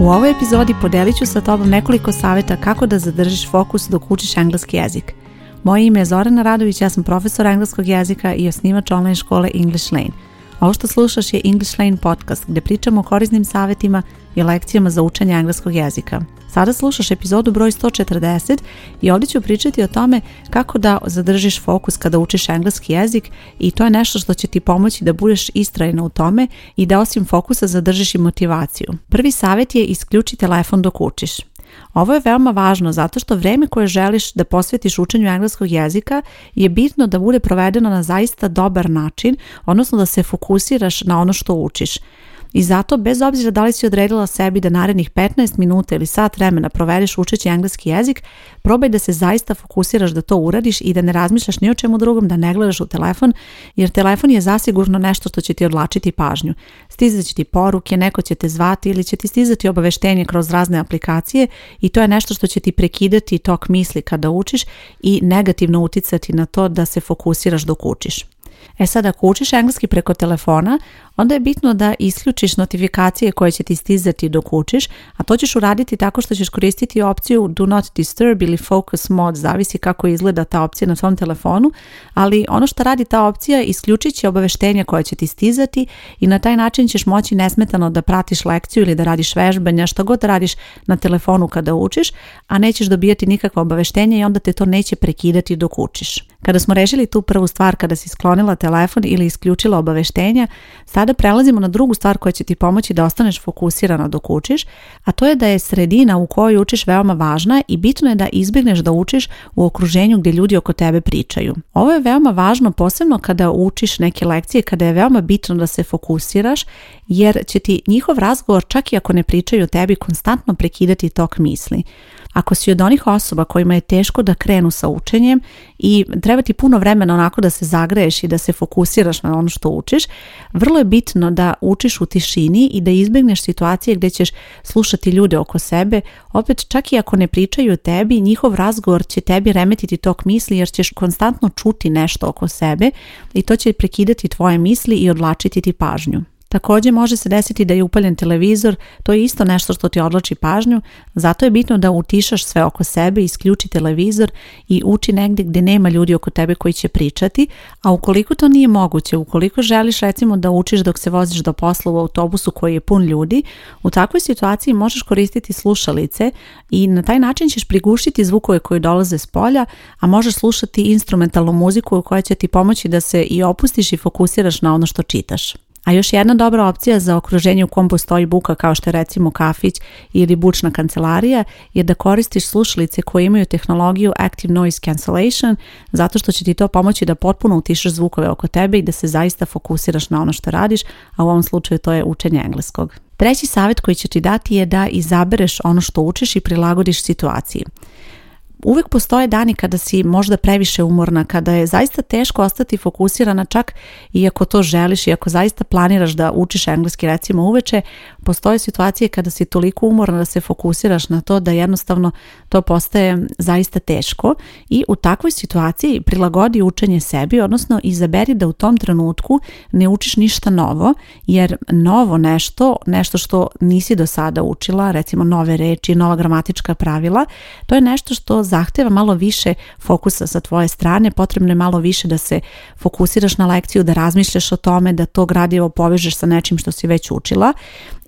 U ovoj epizodi podelit ću sa tobom nekoliko savjeta kako da zadržiš fokus dok učiš engleski jezik. Moje ime je Zorana Radović, ja sam profesor engleskog jezika i osnivač online škole English Lane – ovo što slušaš je English Lane podcast gdje pričamo o korisnim savjetima i lekcijama za učenje engleskog jezika. Sada slušaš epizodu broj 140 i ovdje ću pričati o tome kako da zadržiš fokus kada učiš engleski jezik i to je nešto što će ti pomoći da budeš istrajna u tome i da osim fokusa zadržiš i motivaciju. Prvi savjet je isključi telefon dok učiš. Ovo je veoma važno zato što vreme koje želiš da posvetiš učenju engleskog jezika je bitno da bude provedeno na zaista dobar način, odnosno da se fokusiraš na ono što učiš. I zato, bez obzira da li si odredila sebi da narednih 15 minuta ili sat vremena provedeš učeći engleski jezik, probaj da se zaista fokusiraš da to uradiš i da ne razmišljaš ni o čemu drugom, da ne gledaš u telefon, jer telefon je zasigurno nešto što će ti odlačiti pažnju. će ti poruke, neko će te zvati ili će ti stizati obaveštenje kroz razne aplikacije i to je nešto što će ti prekidati tok misli kada učiš i negativno uticati na to da se fokusiraš dok učiš. E sad ako učiš engleski preko telefona, onda je bitno da isključiš notifikacije koje će ti stizati dok učiš, a to ćeš uraditi tako što ćeš koristiti opciju Do not disturb ili focus mode, zavisi kako izgleda ta opcija na svom telefonu, ali ono što radi ta opcija isključit će obaveštenja koja će ti stizati i na taj način ćeš moći nesmetano da pratiš lekciju ili da radiš vežbanja, što god radiš na telefonu kada učiš, a nećeš dobijati nikakva obaveštenja i onda te to neće prekidati dok učiš. Kada smo rešili tu prvu stvar kada si sklonila telefon ili isključila obaveštenja, sada prelazimo na drugu stvar koja će ti pomoći da ostaneš fokusirana dok učiš, a to je da je sredina u kojoj učiš veoma važna i bitno je da izbjegneš da učiš u okruženju gdje ljudi oko tebe pričaju. Ovo je veoma važno posebno kada učiš neke lekcije, kada je veoma bitno da se fokusiraš jer će ti njihov razgovor čak i ako ne pričaju o tebi konstantno prekidati tok misli. Ako si od onih osoba kojima je teško da krenu sa učenjem i treba ti puno vremena onako da se zagreješ i da se fokusiraš na ono što učiš, vrlo je bitno da učiš u tišini i da izbjegneš situacije gdje ćeš slušati ljude oko sebe. Opet čak i ako ne pričaju o tebi, njihov razgovor će tebi remetiti tok misli jer ćeš konstantno čuti nešto oko sebe i to će prekidati tvoje misli i odlačiti ti pažnju. Također može se desiti da je upaljen televizor, to je isto nešto što ti odloči pažnju, zato je bitno da utišaš sve oko sebe, isključi televizor i uči negdje gdje nema ljudi oko tebe koji će pričati, a ukoliko to nije moguće, ukoliko želiš recimo da učiš dok se voziš do posla u autobusu koji je pun ljudi, u takvoj situaciji možeš koristiti slušalice i na taj način ćeš prigušiti zvukove koji dolaze s polja, a možeš slušati instrumentalnu muziku koja će ti pomoći da se i opustiš i fokusiraš na ono što čitaš. A još jedna dobra opcija za okruženje u kom postoji buka kao što je recimo kafić ili bučna kancelarija je da koristiš slušalice koje imaju tehnologiju Active Noise Cancellation zato što će ti to pomoći da potpuno utišaš zvukove oko tebe i da se zaista fokusiraš na ono što radiš, a u ovom slučaju to je učenje engleskog. Treći savjet koji će ti dati je da izabereš ono što učiš i prilagodiš situaciji. Uvijek postoje dani kada si možda previše umorna, kada je zaista teško ostati fokusirana čak i ako to želiš i ako zaista planiraš da učiš engleski recimo uveče, postoje situacije kada si toliko umorna da se fokusiraš na to da jednostavno to postaje zaista teško i u takvoj situaciji prilagodi učenje sebi, odnosno izaberi da u tom trenutku ne učiš ništa novo, jer novo nešto, nešto što nisi do sada učila, recimo nove reči, nova gramatička pravila, to je nešto što zahteva malo više fokusa sa tvoje strane, potrebno je malo više da se fokusiraš na lekciju, da razmišljaš o tome, da to gradivo povežeš sa nečim što si već učila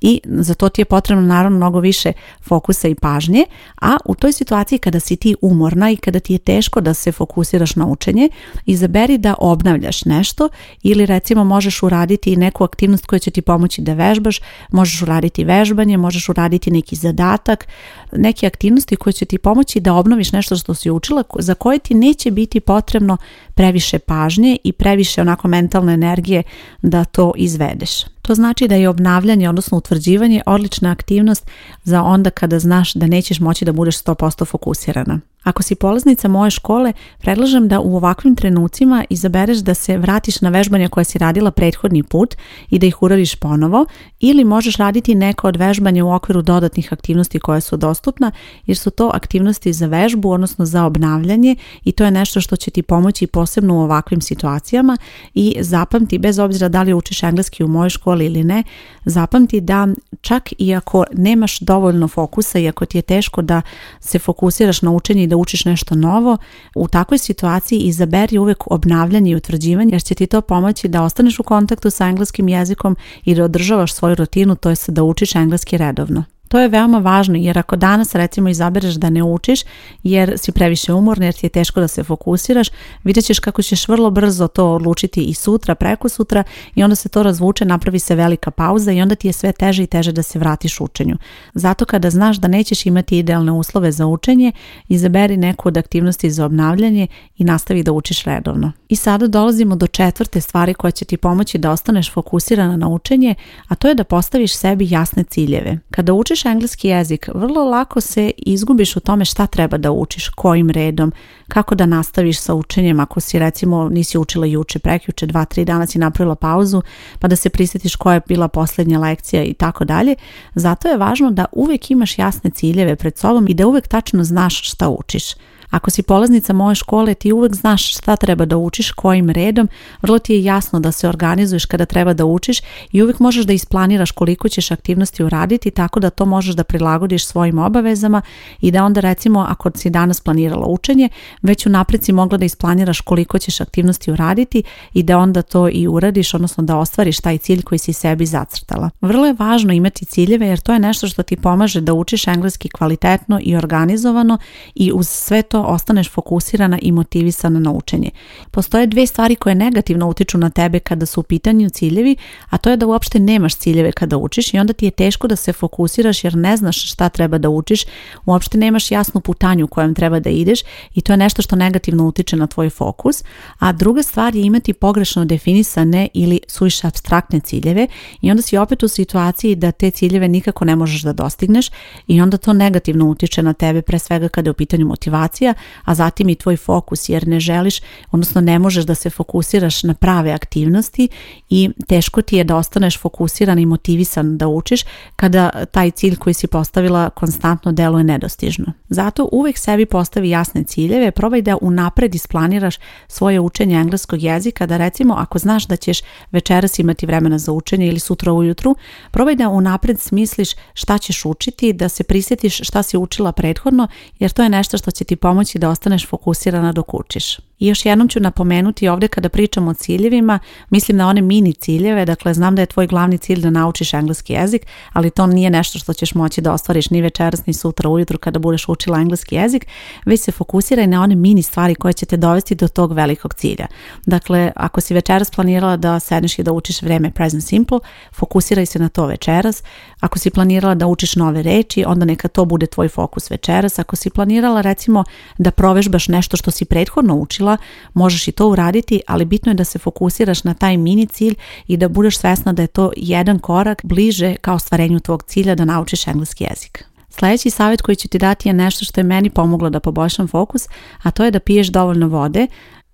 i za to ti je potrebno naravno mnogo više fokusa i pažnje, a u toj situaciji kada si ti umorna i kada ti je teško da se fokusiraš na učenje, izaberi da obnavljaš nešto ili recimo možeš uraditi neku aktivnost koja će ti pomoći da vežbaš, možeš uraditi vežbanje, možeš uraditi neki zadatak, neke aktivnosti koje će ti pomoći da obnoviš nešto što si učila za koje ti neće biti potrebno previše pažnje i previše onako mentalne energije da to izvedeš. To znači da je obnavljanje, odnosno utvrđivanje odlična aktivnost za onda kada znaš da nećeš moći da budeš 100% fokusirana. Ako si polaznica moje škole, predlažem da u ovakvim trenucima izabereš da se vratiš na vežbanja koja si radila prethodni put i da ih uradiš ponovo ili možeš raditi neko od vežbanja u okviru dodatnih aktivnosti koje su dostupna jer su to aktivnosti za vežbu, odnosno za obnavljanje i to je nešto što će ti pomoći posebno u ovakvim situacijama i zapamti, bez obzira da li učiš engleski u mojoj školi ili ne, zapamti da čak i ako nemaš dovoljno fokusa i ako ti je teško da se fokusiraš na učenje i da učiš nešto novo, u takvoj situaciji izaberi uvek obnavljanje i utvrđivanje jer će ti to pomoći da ostaneš u kontaktu sa engleskim jezikom i da održavaš svoju rutinu, to je da učiš engleski redovno. To je veoma važno jer ako danas recimo izabereš da ne učiš jer si previše umorna, jer ti je teško da se fokusiraš, vidjet ćeš kako ćeš vrlo brzo to odlučiti i sutra, preko sutra i onda se to razvuče, napravi se velika pauza i onda ti je sve teže i teže da se vratiš učenju. Zato kada znaš da nećeš imati idealne uslove za učenje, izaberi neku od aktivnosti za obnavljanje i nastavi da učiš redovno. I sada dolazimo do četvrte stvari koja će ti pomoći da ostaneš fokusirana na učenje, a to je da postaviš sebi jasne ciljeve. Kada učiš učiš engleski jezik, vrlo lako se izgubiš u tome šta treba da učiš, kojim redom, kako da nastaviš sa učenjem ako si recimo nisi učila juče, prekjuče, dva, tri dana si napravila pauzu pa da se prisjetiš koja je bila posljednja lekcija i tako dalje. Zato je važno da uvek imaš jasne ciljeve pred sobom i da uvek tačno znaš šta učiš. Ako si polaznica moje škole, ti uvek znaš šta treba da učiš, kojim redom, vrlo ti je jasno da se organizuješ kada treba da učiš i uvek možeš da isplaniraš koliko ćeš aktivnosti uraditi tako da to možeš da prilagodiš svojim obavezama i da onda recimo ako si danas planirala učenje, već u napreci mogla da isplaniraš koliko ćeš aktivnosti uraditi i da onda to i uradiš, odnosno da ostvariš taj cilj koji si sebi zacrtala. Vrlo je važno imati ciljeve jer to je nešto što ti pomaže da učiš engleski kvalitetno i organizovano i uz sve to ostaneš fokusirana i motivisana na učenje. Postoje dve stvari koje negativno utiču na tebe kada su u pitanju ciljevi, a to je da uopšte nemaš ciljeve kada učiš i onda ti je teško da se fokusiraš jer ne znaš šta treba da učiš, uopšte nemaš jasnu putanju u kojom treba da ideš i to je nešto što negativno utiče na tvoj fokus. A druga stvar je imati pogrešno definisane ili suviše abstraktne ciljeve i onda si opet u situaciji da te ciljeve nikako ne možeš da dostigneš i onda to negativno utiče na tebe pre svega kada je u pitanju motivacija a zatim i tvoj fokus jer ne želiš, odnosno ne možeš da se fokusiraš na prave aktivnosti i teško ti je da ostaneš fokusiran i motivisan da učiš kada taj cilj koji si postavila konstantno deluje nedostižno. Zato uvek sebi postavi jasne ciljeve, probaj da unapred isplaniraš svoje učenje engleskog jezika, da recimo ako znaš da ćeš večeras imati vremena za učenje ili sutra ujutru, probaj da unapred smisliš šta ćeš učiti, da se prisjetiš šta si učila prethodno, jer to je nešto što će ti pomoći moći da ostaneš fokusirana dok učiš. I još jednom ću napomenuti ovdje kada pričamo o ciljevima, mislim na one mini ciljeve, dakle znam da je tvoj glavni cilj da naučiš engleski jezik, ali to nije nešto što ćeš moći da ostvariš ni večeras ni sutra ujutru kada budeš učila engleski jezik, već se fokusiraj na one mini stvari koje će te dovesti do tog velikog cilja. Dakle, ako si večeras planirala da sedneš i da učiš vreme present simple, fokusiraj se na to večeras. Ako si planirala da učiš nove reči, onda neka to bude tvoj fokus večeras. Ako si planirala recimo da provežbaš nešto što si prethodno učila, možeš i to uraditi, ali bitno je da se fokusiraš na taj mini cilj i da budeš svesna da je to jedan korak bliže ka ostvarenju tvog cilja da naučiš engleski jezik. Sljedeći savjet koji ću ti dati je nešto što je meni pomoglo da poboljšam fokus, a to je da piješ dovoljno vode,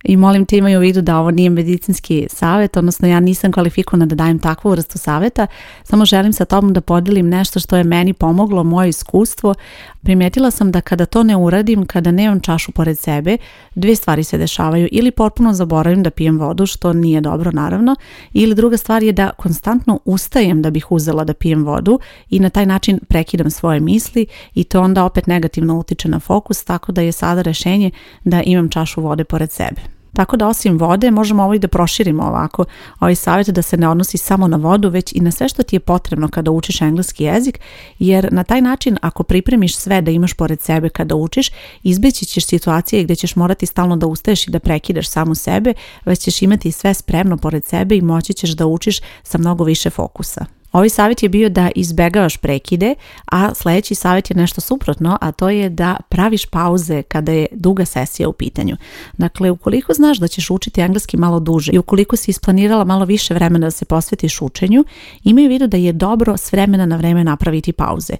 i molim te imaju u vidu da ovo nije medicinski savjet, odnosno ja nisam kvalifikovana da dajem takvu vrstu savjeta, samo želim sa tobom da podelim nešto što je meni pomoglo, moje iskustvo. Primetila sam da kada to ne uradim, kada nemam čašu pored sebe, dve stvari se dešavaju ili potpuno zaboravim da pijem vodu, što nije dobro naravno, ili druga stvar je da konstantno ustajem da bih uzela da pijem vodu i na taj način prekidam svoje misli i to onda opet negativno utiče na fokus, tako da je sada rešenje da imam čašu vode pored sebe. Tako da osim vode možemo ovo i da proširimo ovako, ovaj savjet da se ne odnosi samo na vodu, već i na sve što ti je potrebno kada učiš engleski jezik, jer na taj način ako pripremiš sve da imaš pored sebe kada učiš, izbeći ćeš situacije gdje ćeš morati stalno da ustaješ i da prekidaš samu sebe, već ćeš imati sve spremno pored sebe i moći ćeš da učiš sa mnogo više fokusa. Ovi ovaj savjet je bio da izbegavaš prekide, a sljedeći savjet je nešto suprotno, a to je da praviš pauze kada je duga sesija u pitanju. Dakle, ukoliko znaš da ćeš učiti engleski malo duže i ukoliko si isplanirala malo više vremena da se posvetiš učenju, imaju vidu da je dobro s vremena na vreme napraviti pauze.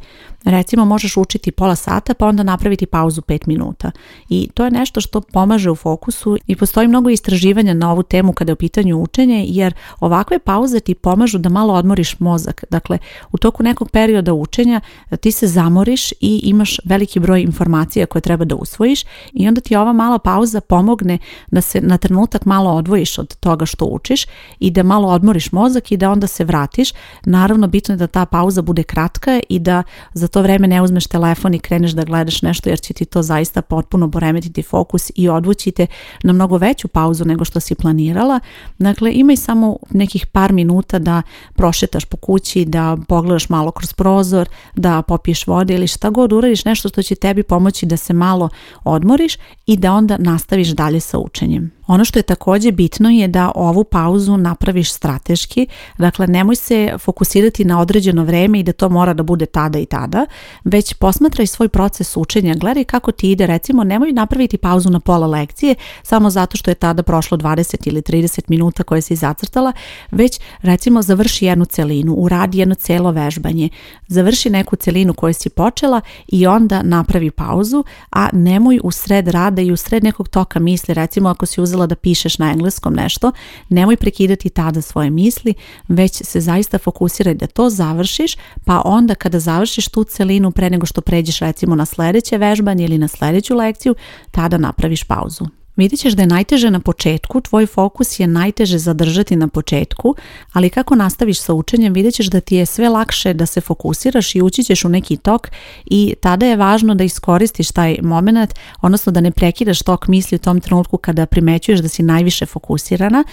Recimo, možeš učiti pola sata pa onda napraviti pauzu 5 minuta. I to je nešto što pomaže u fokusu i postoji mnogo istraživanja na ovu temu kada je u pitanju učenje, jer ovakve pauze ti pomažu da malo odmoriš moz Dakle, u toku nekog perioda učenja e, ti se zamoriš i imaš veliki broj informacija koje treba da usvojiš i onda ti ova mala pauza pomogne da se na trenutak malo odvojiš od toga što učiš i da malo odmoriš mozak i da onda se vratiš. Naravno, bitno je da ta pauza bude kratka i da za to vreme ne uzmeš telefon i kreneš da gledaš nešto jer će ti to zaista potpuno poremetiti fokus i odvući te na mnogo veću pauzu nego što si planirala. Dakle, imaj samo nekih par minuta da prošetaš po kući, da pogledaš malo kroz prozor, da popiješ vode ili šta god uradiš, nešto što će tebi pomoći da se malo odmoriš i da onda nastaviš dalje sa učenjem. Ono što je takođe bitno je da ovu pauzu napraviš strateški, dakle nemoj se fokusirati na određeno vreme i da to mora da bude tada i tada, već posmatraj svoj proces učenja, gledaj kako ti ide, recimo nemoj napraviti pauzu na pola lekcije samo zato što je tada prošlo 20 ili 30 minuta koje si zacrtala, već recimo završi jednu celinu, uradi jedno celo vežbanje, završi neku celinu koju si počela i onda napravi pauzu, a nemoj u sred rada i u sred nekog toka misli, recimo ako si uz da pišeš na engleskom nešto, nemoj prekidati tada svoje misli, već se zaista fokusiraj da to završiš, pa onda kada završiš tu celinu pre nego što pređeš recimo na sljedeće vežbanje ili na sljedeću lekciju, tada napraviš pauzu. Vidjet ćeš da je najteže na početku, tvoj fokus je najteže zadržati na početku, ali kako nastaviš sa učenjem vidjet ćeš da ti je sve lakše da se fokusiraš i ući ćeš u neki tok i tada je važno da iskoristiš taj moment, odnosno da ne prekidaš tok misli u tom trenutku kada primećuješ da si najviše fokusirana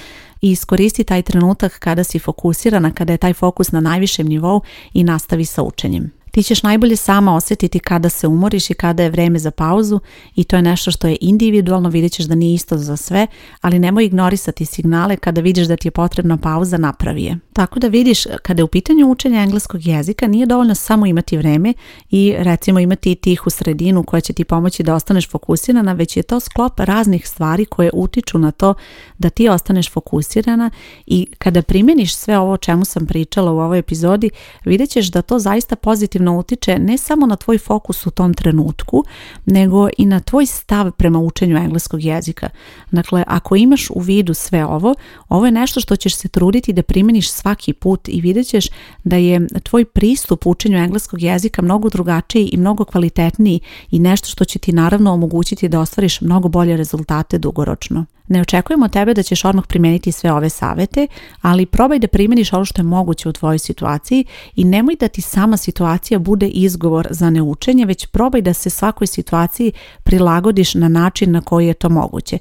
i iskoristi taj trenutak kada si fokusirana, kada je taj fokus na najvišem nivou i nastavi sa učenjem. Ti ćeš najbolje sama osjetiti kada se umoriš i kada je vreme za pauzu i to je nešto što je individualno, vidjet ćeš da nije isto za sve, ali nemoj ignorisati signale kada vidiš da ti je potrebna pauza, napravi je. Tako da vidiš, kada je u pitanju učenja engleskog jezika, nije dovoljno samo imati vreme i recimo imati tih u sredinu koja će ti pomoći da ostaneš fokusirana, već je to sklop raznih stvari koje utiču na to da ti ostaneš fokusirana i kada primjeniš sve ovo o čemu sam pričala u ovoj epizodi, vidjet ćeš da to zaista pozitiv pozitivno utiče ne samo na tvoj fokus u tom trenutku, nego i na tvoj stav prema učenju engleskog jezika. Dakle, ako imaš u vidu sve ovo, ovo je nešto što ćeš se truditi da primjeniš svaki put i vidjet ćeš da je tvoj pristup učenju engleskog jezika mnogo drugačiji i mnogo kvalitetniji i nešto što će ti naravno omogućiti da ostvariš mnogo bolje rezultate dugoročno. Ne očekujemo tebe da ćeš odmah primijeniti sve ove savete, ali probaj da primjeniš ono što je moguće u tvojoj situaciji i nemoj da ti sama situacija bude izgovor za neučenje, već probaj da se svakoj situaciji prilagodiš na način na koji je to moguće.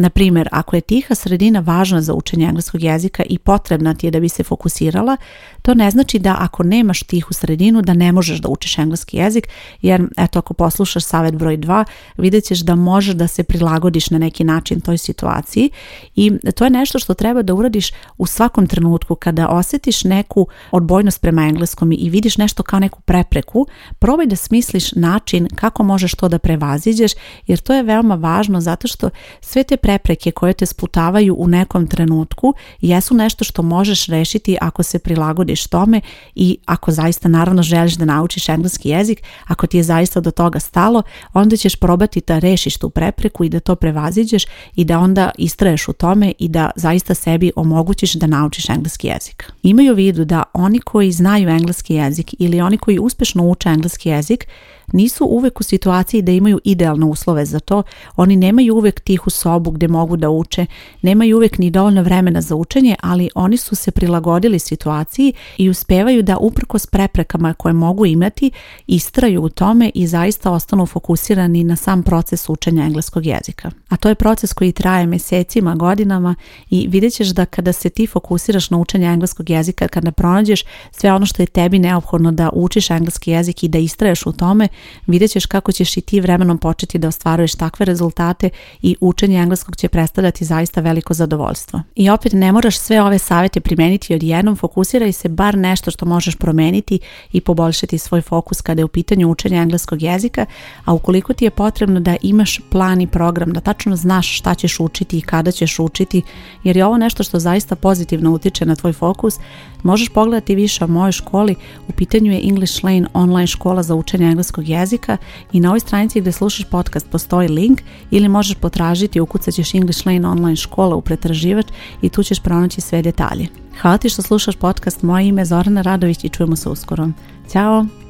Na primjer, ako je tiha sredina važna za učenje engleskog jezika i potrebna ti je da bi se fokusirala, to ne znači da ako nemaš tihu sredinu da ne možeš da učiš engleski jezik, jer eto ako poslušaš savjet broj 2, vidjet ćeš da možeš da se prilagodiš na neki način toj situaciji i to je nešto što treba da uradiš u svakom trenutku kada osjetiš neku odbojnost prema engleskom i vidiš nešto kao neku prepreku, probaj da smisliš način kako možeš to da prevaziđeš, jer to je veoma važno zato što sve te pre prepreke koje te sputavaju u nekom trenutku jesu nešto što možeš rešiti ako se prilagodiš tome i ako zaista naravno želiš da naučiš engleski jezik, ako ti je zaista do toga stalo, onda ćeš probati da rešiš tu prepreku i da to prevaziđeš i da onda istraješ u tome i da zaista sebi omogućiš da naučiš engleski jezik. Imaju u vidu da oni koji znaju engleski jezik ili oni koji uspešno uče engleski jezik nisu uvek u situaciji da imaju idealne uslove za to, oni nemaju uvek tihu sobu gdje mogu da uče, nemaju uvijek ni dovoljno vremena za učenje, ali oni su se prilagodili situaciji i uspevaju da uprkos preprekama koje mogu imati, istraju u tome i zaista ostanu fokusirani na sam proces učenja engleskog jezika. A to je proces koji traje mjesecima, godinama i vidjet ćeš da kada se ti fokusiraš na učenje engleskog jezika, kada pronađeš sve ono što je tebi neophodno da učiš engleski jezik i da istraješ u tome, vidjet ćeš kako ćeš i ti vremenom početi da ostvaruješ takve rezultate i učenje engleskog će predstavljati zaista veliko zadovoljstvo. I opet ne moraš sve ove savjete primeniti odjednom, fokusiraj se bar nešto što možeš promeniti i poboljšati svoj fokus kada je u pitanju učenja engleskog jezika, a ukoliko ti je potrebno da imaš plan i program, da tačno znaš šta ćeš učiti i kada ćeš učiti, jer je ovo nešto što zaista pozitivno utiče na tvoj fokus, možeš pogledati više o mojoj školi, u pitanju je English Lane online škola za učenje engleskog jezika i na ovoj stranici gdje slušaš podcast postoji link ili možeš potražiti ukuca ćeš English Lane online škola u pretraživač i tu ćeš pronaći sve detalje. Hvala ti što slušaš podcast, moje ime je Zorana Radović i čujemo se uskoro. Ćao!